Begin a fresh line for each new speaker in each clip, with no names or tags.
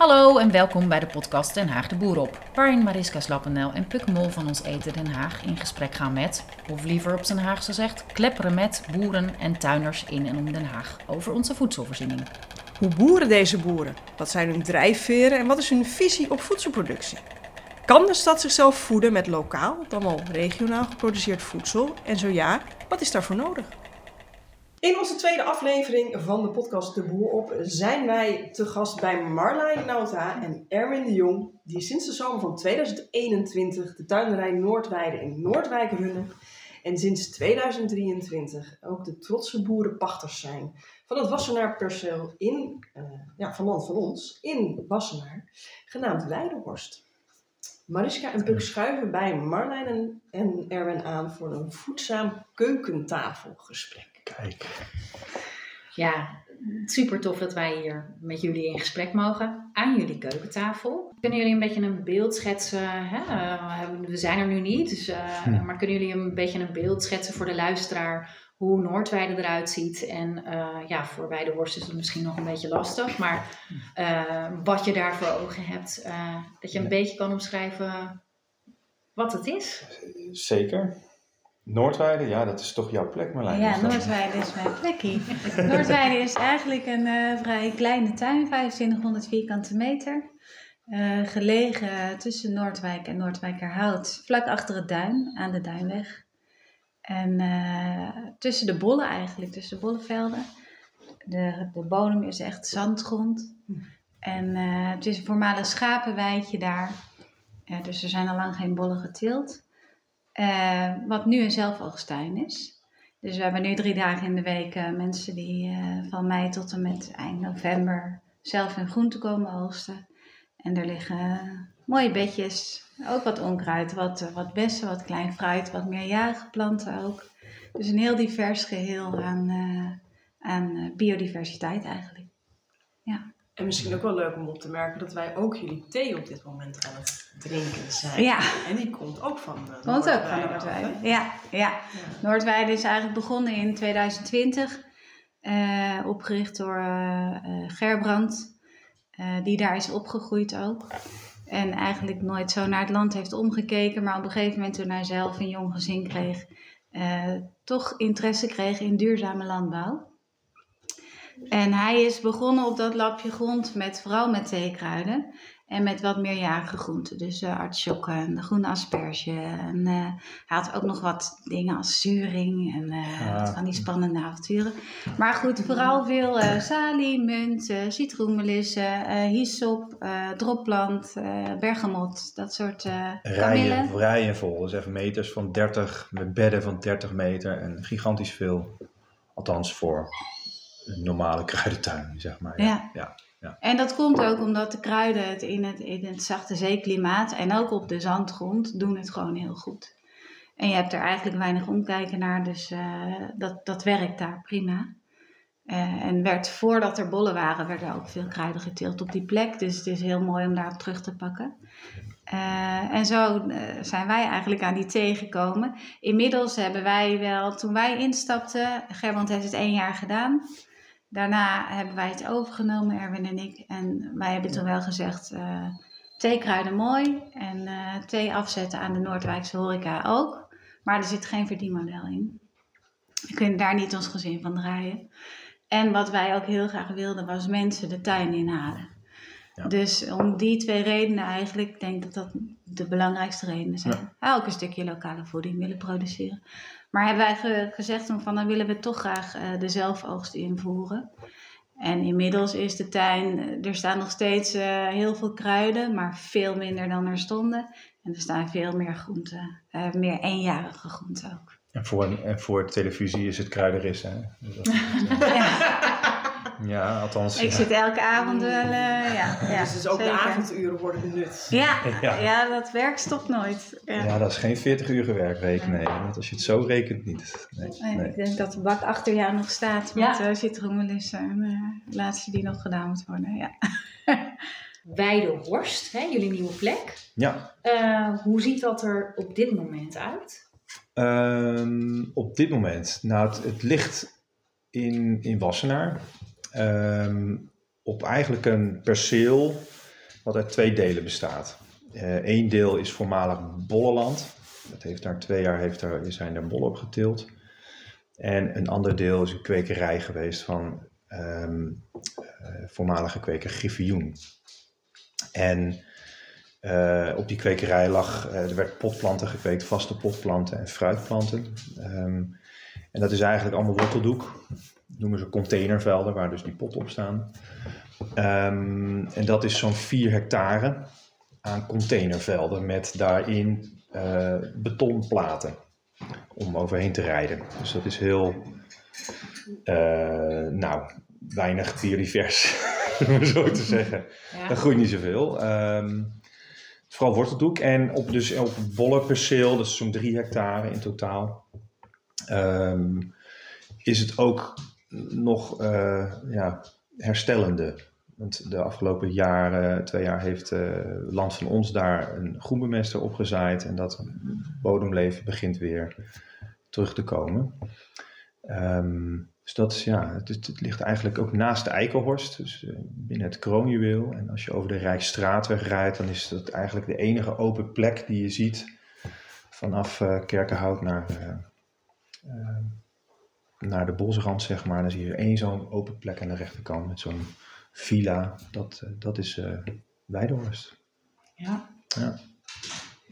Hallo en welkom bij de podcast Den Haag de Boer op, waarin Mariska Slappendel en Puk Mol van ons Eten Den Haag in gesprek gaan met, of liever op zijn Haagse zegt, klepperen met boeren en tuiners in en om Den Haag over onze voedselvoorziening.
Hoe boeren deze boeren? Wat zijn hun drijfveren en wat is hun visie op voedselproductie? Kan de stad zichzelf voeden met lokaal, dan wel regionaal geproduceerd voedsel? En zo ja, wat is daarvoor nodig? In onze tweede aflevering van de podcast De Boer op zijn wij te gast bij Marlijn Nauta en Erwin de Jong, die sinds de zomer van 2021 de tuinderij Noordweide in Noordwijk runnen en sinds 2023 ook de trotse boerenpachters zijn van het Wassenaar perceel in, uh, ja, van land van ons, in Wassenaar, genaamd Weidehorst. Mariska en Puk schuiven bij Marlijn en Erwin aan voor een voedzaam keukentafelgesprek.
Kijk.
Ja, super tof dat wij hier met jullie in gesprek mogen aan jullie keukentafel. Kunnen jullie een beetje een beeld schetsen? Hè? Eh, we zijn er nu niet, dus, uh, maar kunnen jullie een beetje een beeld schetsen voor de luisteraar hoe Noordweide eruit ziet? En uh, ja, voor Weidehorst is het misschien nog een beetje lastig, maar wat je daar voor ogen hebt, dat je een beetje kan omschrijven wat het is.
Zeker. Noordweide, ja, dat is toch jouw plek, Marlijn?
Ja, Noordweide is mijn plekje. Noordweide is eigenlijk een uh, vrij kleine tuin, 2500 vierkante meter. Uh, gelegen tussen Noordwijk en Noordwijkerhout, vlak achter het duin, aan de Duinweg. En uh, tussen de bollen eigenlijk, tussen de bollenvelden. De, de bodem is echt zandgrond. En het is een voormalig schapenweidje daar. dus er zijn al lang geen bollen geteeld. Uh, wat nu een zelfoogstuin is. Dus we hebben nu drie dagen in de week mensen die van mei tot en met eind november zelf hun groente komen oogsten. En er liggen mooie bedjes, ook wat onkruid, wat, wat bessen, wat klein fruit, wat meerjarige planten ook. Dus een heel divers geheel aan, aan biodiversiteit eigenlijk. Ja.
En misschien ook wel leuk om op te merken dat wij ook jullie thee op dit moment aan het drinken zijn.
Ja.
En die komt ook van de
Komt ook van Noordweide. Ja, ja, ja. Noordweide is eigenlijk begonnen in 2020. Uh, opgericht door uh, Gerbrand. Uh, die daar is opgegroeid ook. En eigenlijk nooit zo naar het land heeft omgekeken. Maar op een gegeven moment toen hij zelf een jong gezin kreeg. toch interesse kreeg in duurzame landbouw. En hij is begonnen op dat lapje grond met vooral met theekruiden en met wat meerjarige groenten. Dus uh, artisjokken en de groene asperge. En uh, hij had ook nog wat dingen als zuring en uh, ja. van die spannende avonturen. Maar goed, vooral veel salie, munt, citroenmelissen, hyssop, dropplant, bergamot, dat soort
rijen, rijen vol, dus even meters van 30, met bedden van 30 meter en gigantisch veel. Althans voor een normale kruidentuin, zeg maar.
Ja. ja. ja. En dat komt ook omdat de kruiden het in, het in het zachte zeeklimaat en ook op de zandgrond doen het gewoon heel goed. En je hebt er eigenlijk weinig omkijken naar, dus uh, dat, dat werkt daar prima. Uh, en werd, voordat er bollen waren, werden ook veel kruiden geteeld op die plek. Dus het is heel mooi om daarop terug te pakken. Uh, en zo zijn wij eigenlijk aan die thee gekomen. Inmiddels hebben wij wel, toen wij instapten, Gerbrand heeft het één jaar gedaan. Daarna hebben wij het overgenomen, Erwin en ik. En wij hebben toen wel gezegd, uh, theekruiden mooi. En uh, thee afzetten aan de Noordwijkse horeca ook. Maar er zit geen verdienmodel in. We kunnen daar niet ons gezin van draaien. En wat wij ook heel graag wilden, was mensen de tuin inhalen. Ja. Dus om die twee redenen eigenlijk, ik denk dat dat de belangrijkste redenen zijn. Ja. Ook een stukje lokale voeding willen produceren. Maar hebben wij ge gezegd van dan willen we toch graag uh, de zelfoogst invoeren. En inmiddels is de tuin, er staan nog steeds uh, heel veel kruiden, maar veel minder dan er stonden. En er staan veel meer groenten, uh, meer eenjarige groenten ook.
En voor, en voor televisie is het kruideris, hè? Dus ja. Ja, althans.
Ik
ja.
zit elke avond wel, uh, ja. ja.
Dus, dus ook
zeker.
de avonduren worden benut.
Ja, ja. ja dat werk stopt nooit.
Ja. ja, dat is geen 40 uur werk nee. Want als je het zo rekent, niet. Nee,
nee, nee. Ik denk dat de bak achter jou nog staat met ja. uh, citroenmelissen en uh, de laatste die nog gedaan moet worden. Ja.
Weidehorst, hè, jullie nieuwe plek.
Ja.
Uh, hoe ziet dat er op dit moment uit?
Um, op dit moment, nou, het, het ligt in, in Wassenaar. Um, op eigenlijk een perceel wat uit twee delen bestaat. Eén deel is voormalig Bolleland. Dat heeft daar twee jaar heeft daar, zijn er bollen op geteeld. En een ander deel is een kwekerij geweest van ehm, eh, voormalige kweker Griffioen. En eh, op die kwekerij lag, eh, er werd potplanten gekweekt, vaste potplanten en fruitplanten. Ehm, en dat is eigenlijk allemaal worteldoek. Dat noemen ze containervelden, waar dus die potten op staan. Ehm, en dat is zo'n 4 hectare aan containervelden met daarin betonplaten om overheen te rijden. Dus dat is heel, nou, weinig biodivers, om zo te zeggen. Ja. Dat groeit niet zoveel. Um, vooral worteldoek. En op, dus op bollenperceel, dus zo'n drie hectare in totaal, ehm, is het ook nog uh, ja, herstellende. Want de afgelopen jaren, twee jaar, heeft uh, Land van Ons daar een groenbemester opgezaaid. En dat bodemleven begint weer terug te komen. Um, dus dat is, ja, het, het, ligt eigenlijk ook naast de Eikelhorst, dus uh, binnen het kroonjuweel. En als je over de Rijksstraatweg rijdt, dan is dat eigenlijk de enige open plek die je ziet vanaf Kerkenhout naar, naar de bosrand, zeg maar. Dan zie je één zo'n open plek aan de rechterkant met zo'n villa. Dat, dat is Weidehorst.
Ja.
ja.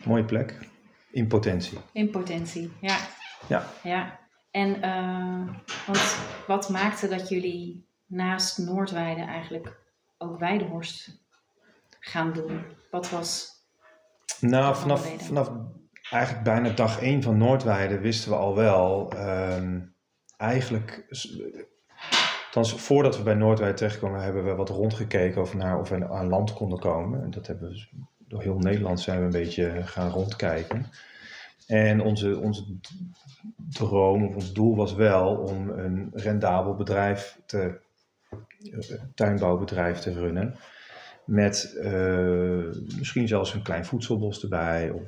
Mooie plek. In potentie.
In potentie, ja.
Ja.
ja. En uh, want wat maakte dat jullie naast Noordweide eigenlijk ook Weidehorst gaan doen? Wat was.
Nou, vanaf, vanaf eigenlijk bijna dag één van Noordweide wisten we al wel. Uh, eigenlijk. Althans, voordat we bij Noordweide terechtkomen, hebben we wat rondgekeken over naar of we aan land konden komen. En dat hebben we door heel Nederland zijn we een beetje gaan rondkijken. En onze, onze droom of ons doel was wel om een rendabel bedrijf te, uh, tuinbouwbedrijf te runnen. Met uh, misschien zelfs een klein voedselbos erbij of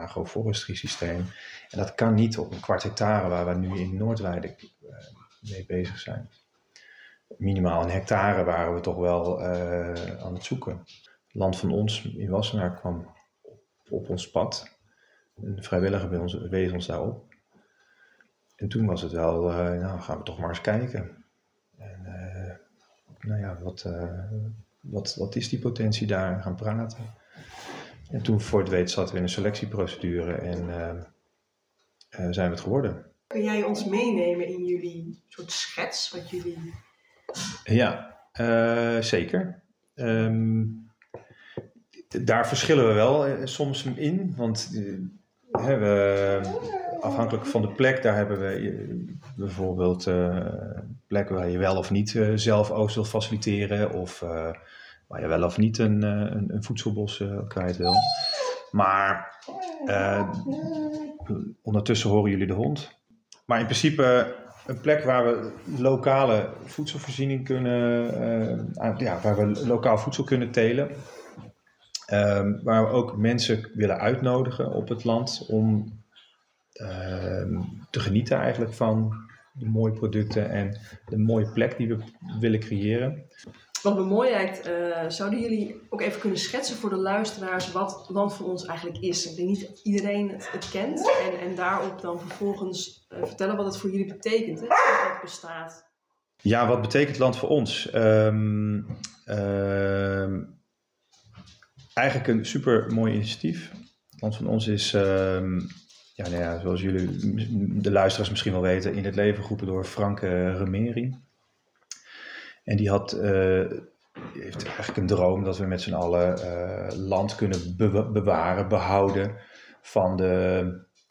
agroforestry systeem. En dat kan niet op een kwart hectare waar we nu in Noordweide uh, mee bezig zijn. Minimaal een hectare waren we toch wel aan het zoeken. Land van ons in Wassenaar kwam op, op ons pad. Een vrijwilliger bij ons wees ons daarop. En toen was het wel, uh, nou gaan we toch maar eens kijken. En nou ja, wat, wat, wat is die potentie daar? Gaan praten. En toen voor het weet zaten we in een selectieprocedure en zijn we het geworden.
Kun jij ons meenemen in jullie soort schets, wat jullie...
Ja, zeker. Um, daar verschillen we wel soms in, want we, afhankelijk van de plek, daar hebben we bijvoorbeeld plekken waar je wel of niet zelf oogst wil faciliteren, of waar je wel of niet een, een, een voedselbos kwijt wil. Maar ondertussen horen jullie de hond. Maar in principe een plek waar we lokale voedselvoorziening kunnen, ja, waar we lokaal voedsel kunnen telen. Um, waar we ook mensen willen uitnodigen op het land om uh, te genieten eigenlijk van de mooie producten en de mooie plek die we willen creëren.
Wat me mooi lijkt, uh, zouden jullie ook even kunnen schetsen voor de luisteraars wat Land van Ons eigenlijk is? Ik denk niet iedereen het, kent en, en daarop dan vervolgens uh, vertellen wat het voor jullie betekent, hè, dat het bestaat.
Ja, wat betekent Land voor Ons? Um, eigenlijk een super mooi initiatief. Land van Ons is um, ja, nou ja, zoals jullie, de luisteraars misschien wel weten, in het leven geroepen door Frank Remeri. En die had, uh, heeft eigenlijk een droom dat we met z'n allen uh, land kunnen bewaren, behouden van de,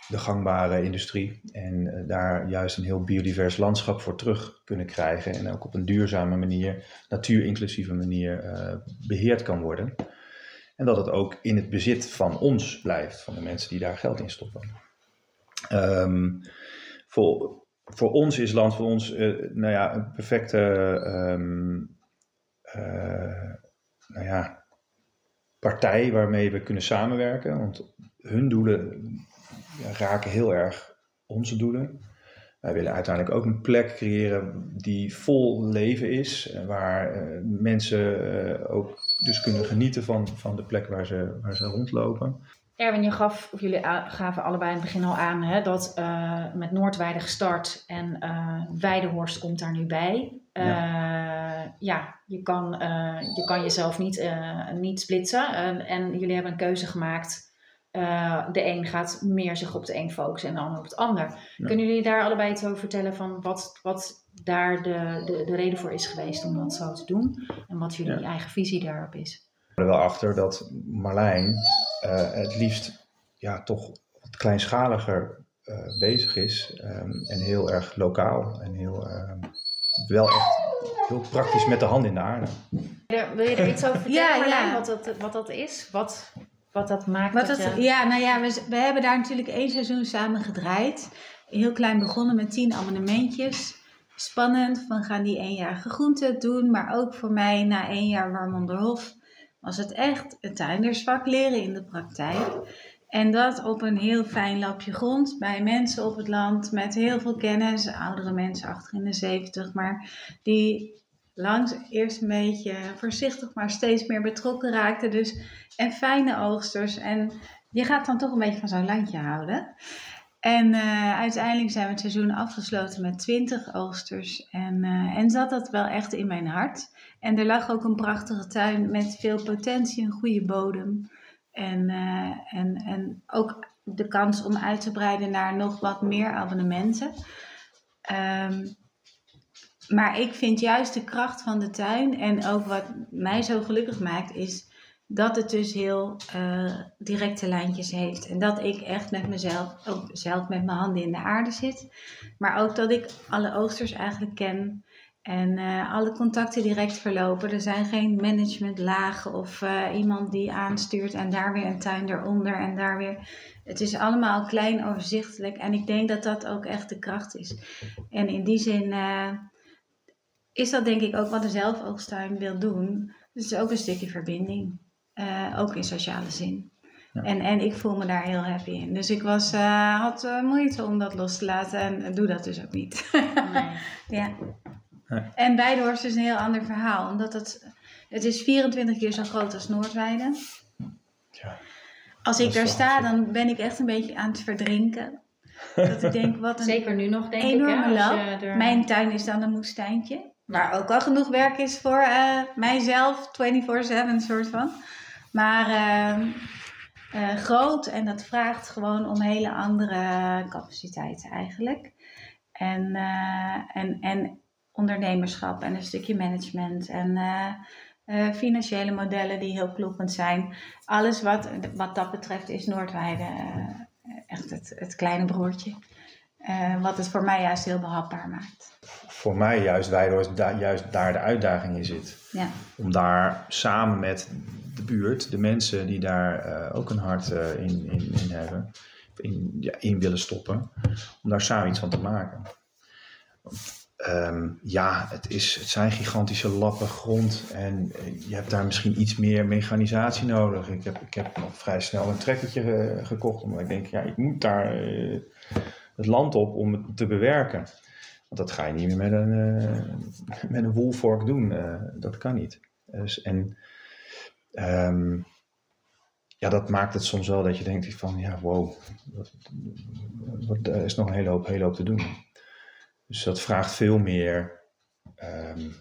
de gangbare industrie. En daar juist een heel biodivers landschap voor terug kunnen krijgen. En ook op een duurzame manier, natuurinclusieve manier beheerd kan worden. En dat het ook in het bezit van ons blijft, van de mensen die daar geld in stoppen. Um, voor, voor ons is land voor ons uh, nou ja, een perfecte um, uh, nou ja, partij waarmee we kunnen samenwerken. Want hun doelen raken heel erg onze doelen. Wij willen uiteindelijk ook een plek creëren die vol leven is, waar mensen ook dus kunnen genieten van, van de plek waar ze, waar ze rondlopen.
Erwin, je gaf, of jullie gaven allebei in het begin al aan, hè, dat uh, met Noordweide gestart en uh, Weidehorst komt daar nu bij. Uh, ja. ja. je, kan, je kan jezelf niet, niet splitsen. en jullie hebben een keuze gemaakt. de een gaat meer zich op de een focussen en de ander op het ander. Kunnen jullie daar allebei iets over vertellen van wat, wat daar de, de, de reden voor is geweest om dat zo te doen? En wat jullie eigen visie daarop is?
Er wel achter dat Marlijn uh, het liefst ja, toch wat kleinschaliger uh, bezig is. Um, en heel erg lokaal en heel, uh, wel echt heel praktisch met de hand in de aarde.
Wil je er iets over vertellen, ja, Marlijn, ja. Wat, dat, wat dat is? Wat, wat dat maakt?
Wat
dat
je... Ja, nou ja, we, we hebben daar natuurlijk één seizoen samen gedraaid. Heel klein begonnen met tien abonnementjes spannend. Van gaan die eenjarige groente doen. Maar ook voor mij na één jaar Warmonderhof was het echt het tuindersvak leren in de praktijk. En dat op een heel fijn lapje grond bij mensen op het land met heel veel kennis, oudere mensen achter in de 70, maar die langs eerst een beetje voorzichtig, maar steeds meer betrokken raakten. Dus, en fijne oogsters. En je gaat dan toch een beetje van zo'n landje houden. En uh, uiteindelijk zijn we het seizoen afgesloten met 20 oogsters. En, uh, en zat dat wel echt in mijn hart. En er lag ook een prachtige tuin met veel potentie, een goede bodem. En, uh, en, en ook de kans om uit te breiden naar nog wat meer abonnementen. Um, maar ik vind juist de kracht van de tuin en ook wat mij zo gelukkig maakt, is dat het dus heel uh, directe lijntjes heeft. En dat ik echt met mezelf, ook zelf met mijn handen in de aarde zit. Maar ook dat ik alle oogsters eigenlijk ken. En uh, alle contacten direct verlopen. Er zijn geen managementlagen of uh, iemand die aanstuurt en daar weer een tuin eronder en daar weer. Het is allemaal klein, overzichtelijk. En ik denk dat dat ook echt de kracht is. En in die zin is dat denk ik ook wat de zelfoogstuin wil doen. Het is ook een stukje verbinding. Uh, ook in sociale zin. Ja. En, en ik voel me daar heel happy in. Dus ik was, uh, had uh, moeite om dat los te laten en doe dat dus ook niet. nee. ja. Nee. En Beidehorst is een heel ander verhaal, omdat het, het is 24 keer zo groot als Noordweide. Ja. Als ik daar sta, dan ben ik echt een beetje aan het verdrinken. Dat ik denk, wat een
Zeker nu nog, denk
enorme
ik.
Hè, er... Mijn tuin is dan een moestuintje. Waar ook al genoeg werk is voor uh, mijzelf, 24-7 soort van. Maar uh, uh, groot en dat vraagt gewoon om hele andere capaciteiten eigenlijk. En, en, en ondernemerschap en een stukje management en financiële modellen die heel kloppend zijn. Alles wat, wat dat betreft is Noordweide echt het, het kleine broertje. Uh, wat het voor mij juist heel behapbaar maakt.
Voor mij juist, Weidehorst, da juist daar de uitdaging in zit. Ja. Om daar samen met de mensen die daar uh, ook een hart uh, in, in, in, hebben, in, ja, in willen stoppen, om daar samen iets van te maken. Um, ja, het, is, het zijn gigantische lappen grond en je hebt daar misschien iets meer mechanisatie nodig. Ik heb, ik heb nog vrij snel een trekkertje ge gekocht, omdat ik denk, ja, ik moet daar het land op om het te bewerken. Want dat ga je niet meer met een, uh, met een woolfork doen. Dat kan niet. Dus, en um, ja, dat maakt het soms wel dat je denkt van, ja, wow, er is nog een hele hoop, hele hoop te doen. Dus dat vraagt veel meer um,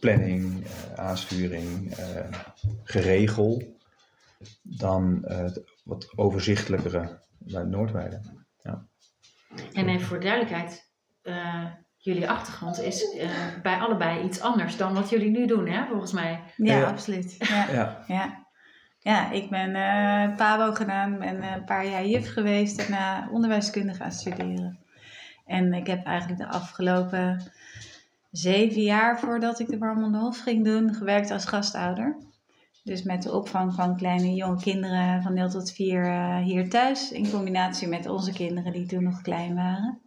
planning, uh, aansturing, geregel dan het wat overzichtelijkere bij Noordweide. Ja.
En even voor de duidelijkheid, jullie achtergrond is uh, bij allebei iets anders dan wat jullie nu doen, hè, volgens mij.
Ja, ja. absoluut. Ja. ja. ja. ja. ik ben uh, PABO gedaan, ben een paar jaar juf geweest en uh, onderwijskunde gaan studeren. En ik heb eigenlijk de afgelopen zeven jaar voordat ik de Warmond Hof ging doen, gewerkt als gastouder. Dus met de opvang van kleine jonge kinderen van 0 tot 4 uh, hier thuis. In combinatie met onze kinderen die toen nog klein waren.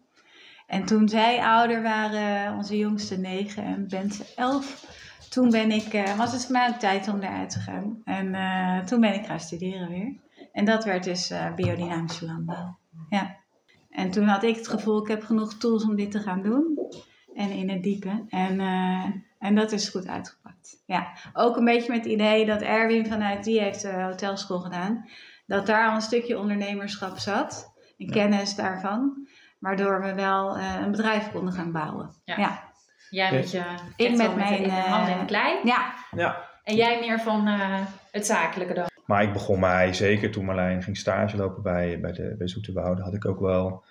En toen zij ouder waren, onze jongste 9 en Bent 11. Toen ben ik, uh, was het voor mij ook tijd om eruit te gaan. En uh, toen ben ik gaan studeren weer. En dat werd dus biodynamische landbouw. Ja. En toen had ik het gevoel, ik heb genoeg tools om dit te gaan doen. En in het diepe. En, uh, en dat is goed uitgepakt. Ja, ook een beetje met het idee dat Erwin vanuit die heeft de hotelschool gedaan. Dat daar al een stukje ondernemerschap zat. En kennis daarvan. Waardoor we wel uh, een bedrijf konden gaan bouwen.
Ja.
ja.
Jij met je
ik met mijn
in de handen in klei.
Ja.
ja.
En jij meer van uh, het zakelijke dan.
Maar ik begon mij, zeker toen Marlijn ging stage lopen bij, bij, de, bij Zoeterwoude, had ik ook wel,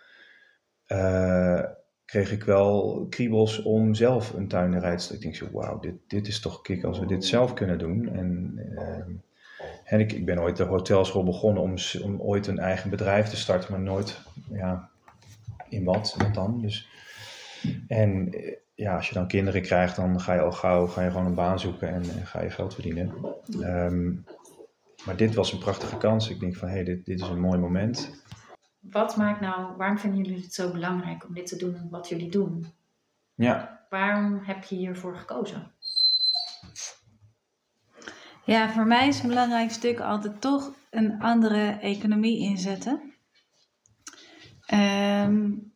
uh, kreeg ik wel kriebels om zelf een tuinderij te Ik denk zo, wauw, dit, dit is toch kick als we dit zelf kunnen doen. En, uh, en ik, ik ben ooit de hotelschool begonnen om, om ooit een eigen bedrijf te starten, maar nooit, ja, in wat, wat dan. Dus, en ja, als je dan kinderen krijgt, dan ga je al gauw ga je gewoon een baan zoeken en, en ga je geld verdienen. Um, maar dit was een prachtige kans. Ik denk van, hé, hey, dit, dit is een mooi moment.
Wat maakt nou, waarom vinden jullie het zo belangrijk om dit te doen wat jullie doen?
Ja.
Waarom heb je hiervoor gekozen?
Ja, voor mij is een belangrijk stuk altijd toch een andere economie inzetten. Um,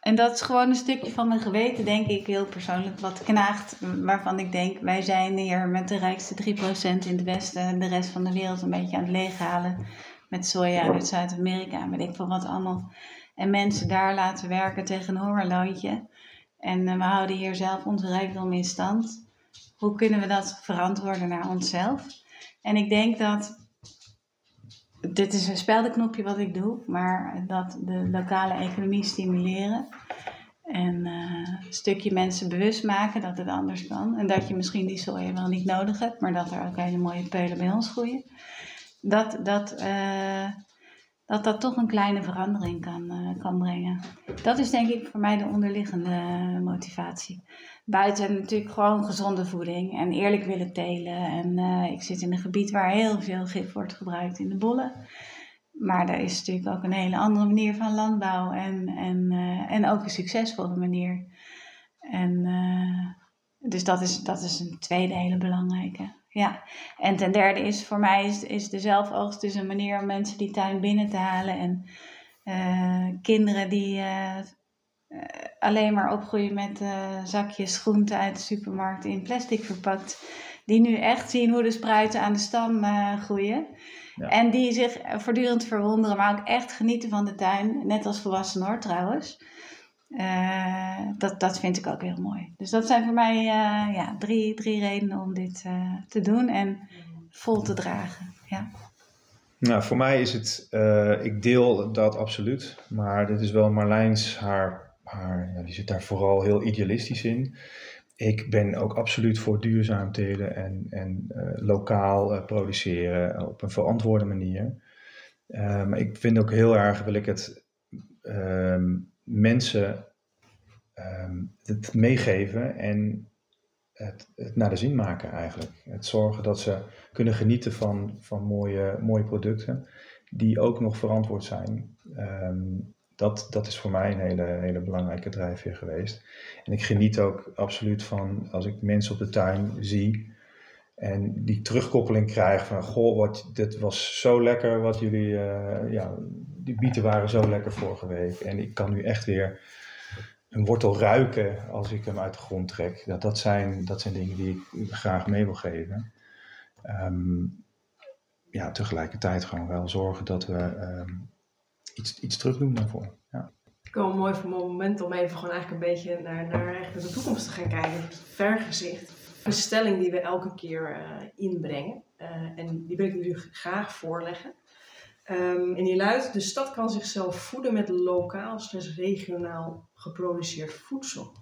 en dat is gewoon een stukje van mijn geweten, denk ik, heel persoonlijk, wat knaagt. Waarvan ik denk, wij zijn hier met de rijkste 3% in het Westen en de rest van de wereld een beetje aan het leeghalen. Met soja uit Zuid-Amerika en weet ik veel wat allemaal. En mensen daar laten werken tegen een hongerloontje. En uh, we houden hier zelf onze rijkdom in stand. Hoe kunnen we dat verantwoorden naar onszelf? En ik denk dat dit is een speldenknopje wat ik doe, maar dat de lokale economie stimuleren. En een stukje mensen bewust maken dat het anders kan. En dat je misschien die soja wel niet nodig hebt, maar dat er ook hele mooie peulen bij ons groeien. Dat dat, uh, dat, dat toch een kleine verandering kan, uh, kan brengen. Dat is denk ik voor mij de onderliggende motivatie. Buiten natuurlijk gewoon gezonde voeding en eerlijk willen telen. En uh, ik zit in een gebied waar heel veel gif wordt gebruikt in de bollen. Maar er is natuurlijk ook een hele andere manier van landbouw en, en, en ook een succesvolle manier. En dus dat is, dat is een tweede hele belangrijke. Ja. En ten derde is voor mij is, is de zelfoogst dus een manier om mensen die tuin binnen te halen. En kinderen die uh, alleen maar opgroeien met zakjes groenten uit de supermarkt in plastic verpakt. Die nu echt zien hoe de spruiten aan de stam groeien. Ja. En die zich voortdurend verwonderen, maar ook echt genieten van de tuin. Net als volwassenen hoor trouwens. Dat, dat vind ik ook heel mooi. Dus dat zijn voor mij ja, drie, drie redenen om dit te doen en vol te dragen. Ja.
Nou, voor mij is het, ik deel dat absoluut. Maar dit is wel Marlijns haar haar, ja, die zit daar vooral heel idealistisch in. Ik ben ook absoluut voor duurzaam telen en, en uh, lokaal uh, produceren op een verantwoorde manier. Uh, maar ik vind ook heel erg, wil ik het mensen um, het meegeven en het, het, naar de zin maken eigenlijk. Het zorgen dat ze kunnen genieten van, van mooie, mooie producten die ook nog verantwoord zijn. Um, dat, dat is voor mij een hele, hele belangrijke drijfveer geweest. En ik geniet ook absoluut van als ik mensen op de tuin zie en die terugkoppeling krijg van goh, wat, dit was zo lekker wat jullie, uh, ja, die bieten waren zo lekker vorige week. En ik kan nu echt weer een wortel ruiken als ik hem uit de grond trek. Dat, dat, zijn, dat zijn dingen die ik graag mee wil geven. Um, ja, tegelijkertijd gewoon wel zorgen dat we um, iets, iets terug doen daarvoor. Ja.
Ik wel mooi voor moment om even gewoon eigenlijk een beetje naar, naar de toekomst te gaan kijken. Vergezicht. Een stelling die we elke keer uh, inbrengen. Uh, en die wil ik jullie graag voorleggen. Um, en die luidt, de stad kan zichzelf voeden met lokaal slash regionaal geproduceerd voedsel.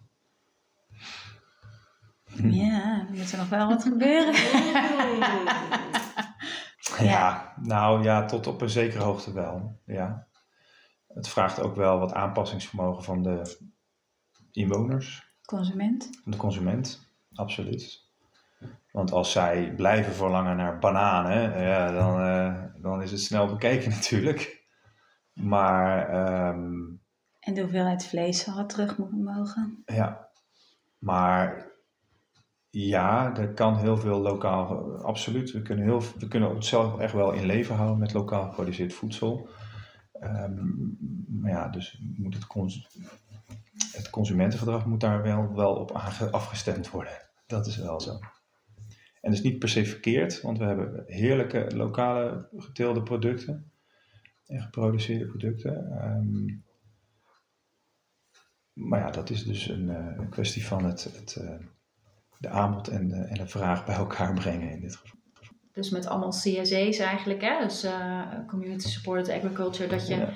Ja, er moet er nog wel wat gebeuren.
ja. ja, nou ja, tot op een zekere hoogte wel. Ja het vraagt ook wel wat aanpassingsvermogen van de inwoners.
Consument.
Van de consument, absoluut. Want als zij blijven verlangen naar bananen, ja, dan, uh, dan is het snel bekeken natuurlijk. Maar. Um,
en de hoeveelheid vlees zal terug moeten mogen.
Ja, maar ja, er kan heel veel lokaal, absoluut. We kunnen, heel, we kunnen onszelf echt wel in leven houden met lokaal geproduceerd voedsel. Ehm, maar ja, dus moet het, het consumentengedrag moet daar wel, wel op afgestemd worden. Dat is wel zo. En dat is niet per se verkeerd, want we hebben heerlijke lokale geteelde producten en geproduceerde producten. Ehm, maar ja, dat is dus een, eh, een kwestie van het, het, eh, de aanbod en de, en de vraag bij elkaar brengen in dit geval.
Dus met allemaal CSA's eigenlijk, hè? dus uh, Community Supported Agriculture, dat je,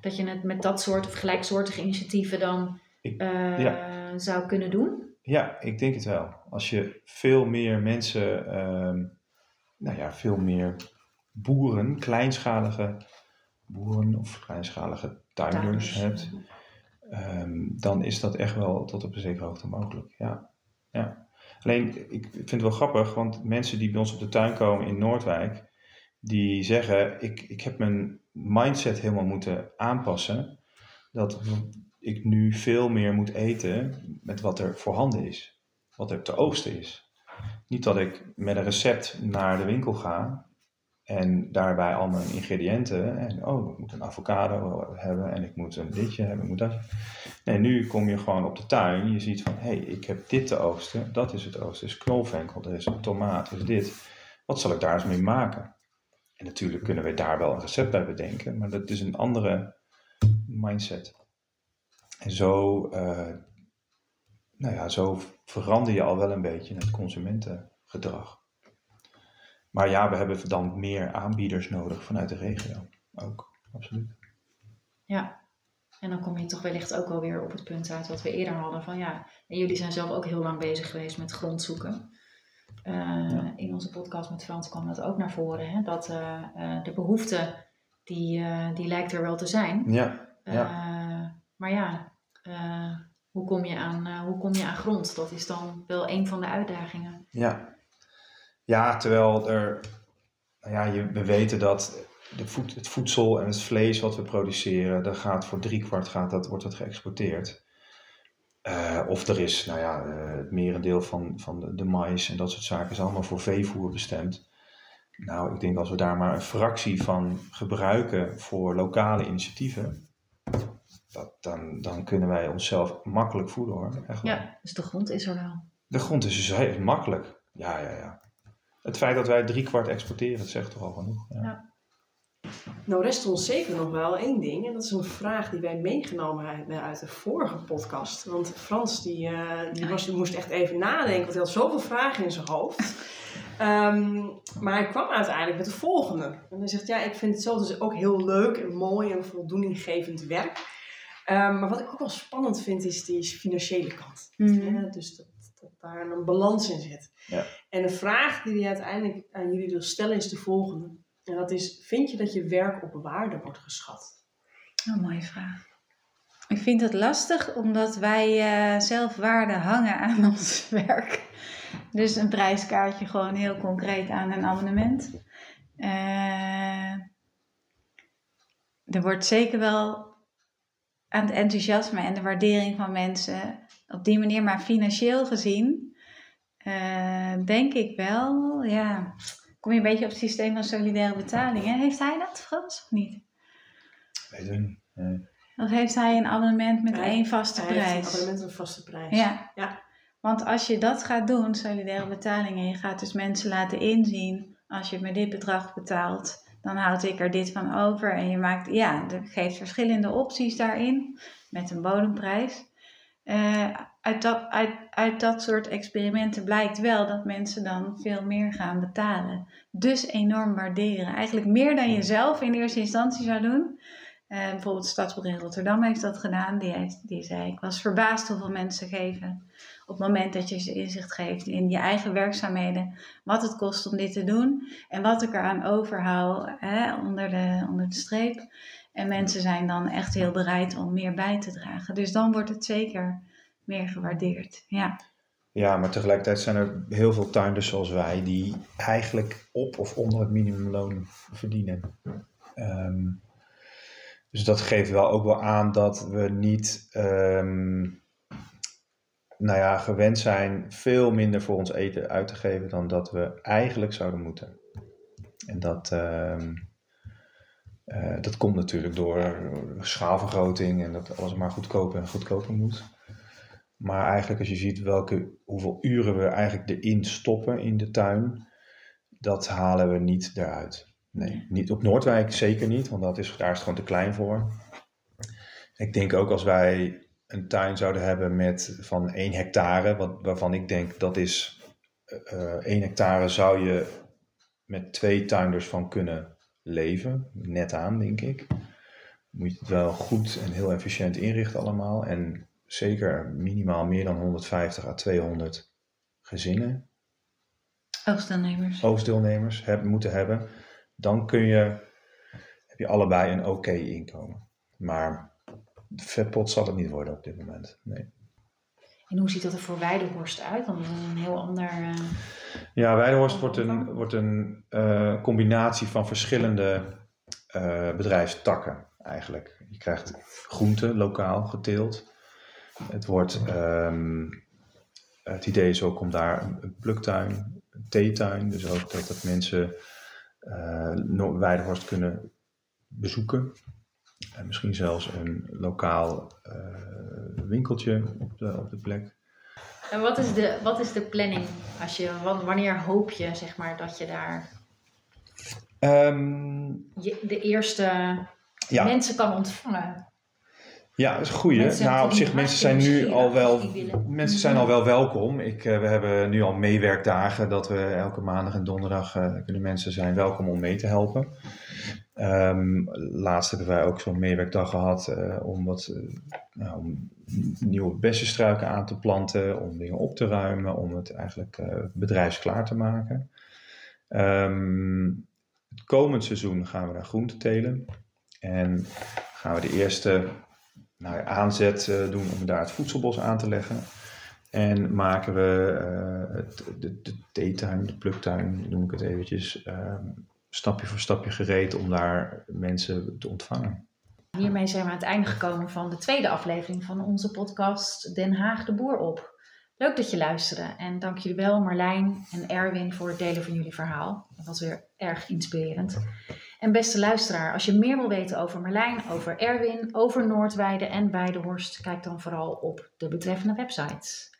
dat je het met dat soort of gelijksoortige initiatieven dan zou kunnen doen?
Ja, ik denk het wel. Als je veel meer mensen, ehm, nou ja, veel meer boeren, kleinschalige boeren of kleinschalige tuinders hebt, ehm, dan is dat echt wel tot op een zekere hoogte mogelijk. Ja. ja. Alleen, ik vind het wel grappig, want mensen die bij ons op de tuin komen in Noordwijk, die zeggen, ik, ik heb mijn mindset helemaal moeten aanpassen. Dat ik nu veel meer moet eten met wat er voorhanden is, wat er te oogsten is. Niet dat ik met een recept naar de winkel ga en daarbij al mijn ingrediënten en oh, ik moet een avocado hebben en ik moet een ditje hebben, ik moet dat. Nee, nu kom je gewoon op de tuin, je ziet van hé, hey, ik heb dit te oogsten, dat is het oogsten, is knolvenkel, er is een tomaat, is dit. Wat zal ik daar eens mee maken? En natuurlijk kunnen we daar wel een recept bij bedenken, maar dat is een andere mindset. En zo, uh, nou ja, zo verander je al wel een beetje het consumentengedrag. Maar ja, we hebben dan meer aanbieders nodig vanuit de regio. Ook, absoluut.
Ja, en dan kom je toch wellicht ook alweer op het punt uit wat we eerder hadden. Van ja, en jullie zijn zelf ook heel lang bezig geweest met grondzoeken. Uh, In onze podcast met Frans kwam dat ook naar voren. Hè? Dat uh, de behoefte, die, die lijkt er wel te zijn.
Ja, ja.
Maar ja, uh, hoe, kom je aan, uh, hoe kom je aan grond? Dat is dan wel een van de uitdagingen.
Ja, ja terwijl er, nou ja, we weten dat de voed, het voedsel en het vlees wat we produceren, daar gaat voor driekwart gaat, dat, wordt dat geëxporteerd. Uh, of er is, nou ja, het merendeel van, van de, de mais en dat soort zaken is allemaal voor veevoer bestemd. Nou, ik denk als we daar maar een fractie van gebruiken voor lokale initiatieven, dat, dan, dan kunnen wij onszelf makkelijk voeden hoor.
Echt ja, dus de grond is er wel.
De grond is dus heel makkelijk. Ja, ja, ja. Het feit dat wij drie kwart exporteren, dat zegt toch al genoeg. Ja. ja.
Nou rest ons zeker nog wel één ding. En dat is een vraag die wij meegenomen hebben uit de vorige podcast. Want Frans die, uh, die, was, die moest echt even nadenken. Want hij had zoveel vragen in zijn hoofd. Um, maar hij kwam uiteindelijk met de volgende. En hij zegt, ja, ik vind het zelf dus ook heel leuk en mooi en voldoeninggevend werk. Um, maar wat ik ook wel spannend vind, is die financiële kant. Mm dus dat, dat, daar een balans in zit. Ja. En de vraag die hij uiteindelijk aan jullie wil stellen is de volgende. En dat is, vind je dat je werk op waarde wordt geschat?
Een mooie vraag. Ik vind het lastig omdat wij uh, zelf waarde hangen aan ons werk. Dus een prijskaartje gewoon heel concreet aan een abonnement. Uh, er wordt zeker wel aan het enthousiasme en de waardering van mensen op die manier, maar financieel gezien, uh, denk ik wel, ja, kom je een beetje op het systeem van solidaire betalingen. Heeft hij dat, Frans, of niet?
Weet ik niet. Nee.
Of heeft hij een abonnement met één vaste
hij
prijs?
Heeft een abonnement met een vaste prijs.
Ja. ja. Want als je dat gaat doen, solidaire betalingen, je gaat dus mensen laten inzien, als je me dit bedrag betaalt, dan houd ik er dit van over. En je maakt, ja, er geeft verschillende opties daarin met een bodemprijs. Uh, uit, dat, uit, uit dat soort experimenten blijkt wel dat mensen dan veel meer gaan betalen. Dus enorm waarderen. Eigenlijk meer dan je zelf in eerste instantie zou doen. Uh, bijvoorbeeld in Rotterdam heeft dat gedaan. Die, heeft, die zei, ik was verbaasd hoeveel mensen geven op het moment dat je ze inzicht geeft in je eigen werkzaamheden, wat het kost om dit te doen en wat ik eraan overhoud hè, onder, de, onder de streep. En mensen zijn dan echt heel bereid om meer bij te dragen. Dus dan wordt het zeker meer gewaardeerd. Ja.
Ja, maar tegelijkertijd zijn er heel veel tuinders zoals wij die eigenlijk op of onder het minimumloon verdienen. Ehm, dus dat geeft wel ook wel aan dat we niet ehm, nou ja, gewend zijn veel minder voor ons eten uit te geven dan dat we eigenlijk zouden moeten. En dat, ehm, Uh, dat komt natuurlijk door schaalvergroting en dat alles maar goedkoper en goedkoper moet. Maar eigenlijk als je ziet welke, hoeveel uren we eigenlijk erin stoppen in de tuin, dat halen we niet eruit. Nee, niet op Noordwijk zeker niet, want dat is, daar is het gewoon te klein voor. Ik denk ook als wij een tuin zouden hebben met van 1 hectare, wat, waarvan ik denk dat is uh, eh, 1 hectare zou je met twee tuinders van kunnen leven. Net aan, denk ik. Moet je het wel goed en heel efficiënt inrichten allemaal. En zeker minimaal meer dan 150 à 200 gezinnen.
Oogstdeelnemers.
Oogstdeelnemers hebben, moeten hebben. Dan kun je, heb je allebei een oké inkomen. Maar vetpot zal het niet worden op dit moment. Nee.
En hoe ziet dat er voor Weidehorst uit? Dan is een heel ander. Uh...
Ja, Weidehorst wordt een, wordt een uh, combinatie van verschillende uh, bedrijfstakken eigenlijk. Je krijgt groenten lokaal geteeld. Het wordt. Um, het idee is ook om daar een pluktuin, een theetuin, dus ook dat, dat mensen uh, Weidehorst kunnen bezoeken. En misschien zelfs een lokaal uh, winkeltje op de, op de plek.
En wat is, de, wat is de planning? Als je, wanneer hoop je zeg maar, dat je daar um, je, de eerste ja. mensen kan ontvangen?
Ja, dat is een goeie. Nou, op zich, mensen zijn nu al wel, mensen zijn al wel welkom. Ik, uh, we hebben nu al meewerkdagen dat we elke maandag en donderdag uh, kunnen mensen zijn welkom om mee te helpen. Um, laatst hebben wij ook zo'n meewerkdag gehad uh, om wat nou, om nieuwe bessenstruiken aan te planten, om dingen op te ruimen, om het eigenlijk bedrijfsklaar te maken. Um, het komend seizoen gaan we naar groente telen en gaan we de eerste nou, aanzet uh, doen om daar het voedselbos aan te leggen. En maken we uh, het, de, de theetuin, de pluktuin, noem ik het eventjes, uh, stapje voor stapje gereed om daar mensen te ontvangen.
Hiermee zijn we aan het einde gekomen van de tweede aflevering van onze podcast Den Haag de Boer op. Leuk dat je luisterde en dank jullie wel Marlijn en Erwin voor het delen van jullie verhaal. Dat was weer erg inspirerend. En beste luisteraar, als je meer wil weten over Marlijn, over Erwin, over Noordweide en Weidehorst, kijk dan vooral op de betreffende websites.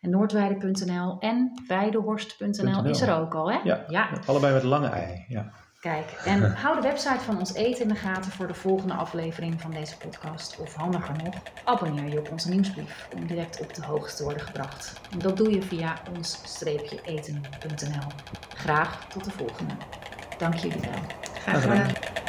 En noordweide.nl en weidehorst.nl is er ook al, hè?
Ja, ja, allebei met lange ei, ja.
Kijk, en hou de website van ons eten in de gaten voor de volgende aflevering van deze podcast. Of handiger nog, abonneer je op onze nieuwsbrief om direct op de hoogte te worden gebracht. En dat doe je via ons-eten.nl. Graag tot de volgende. Dank jullie wel.
Graag gedaan.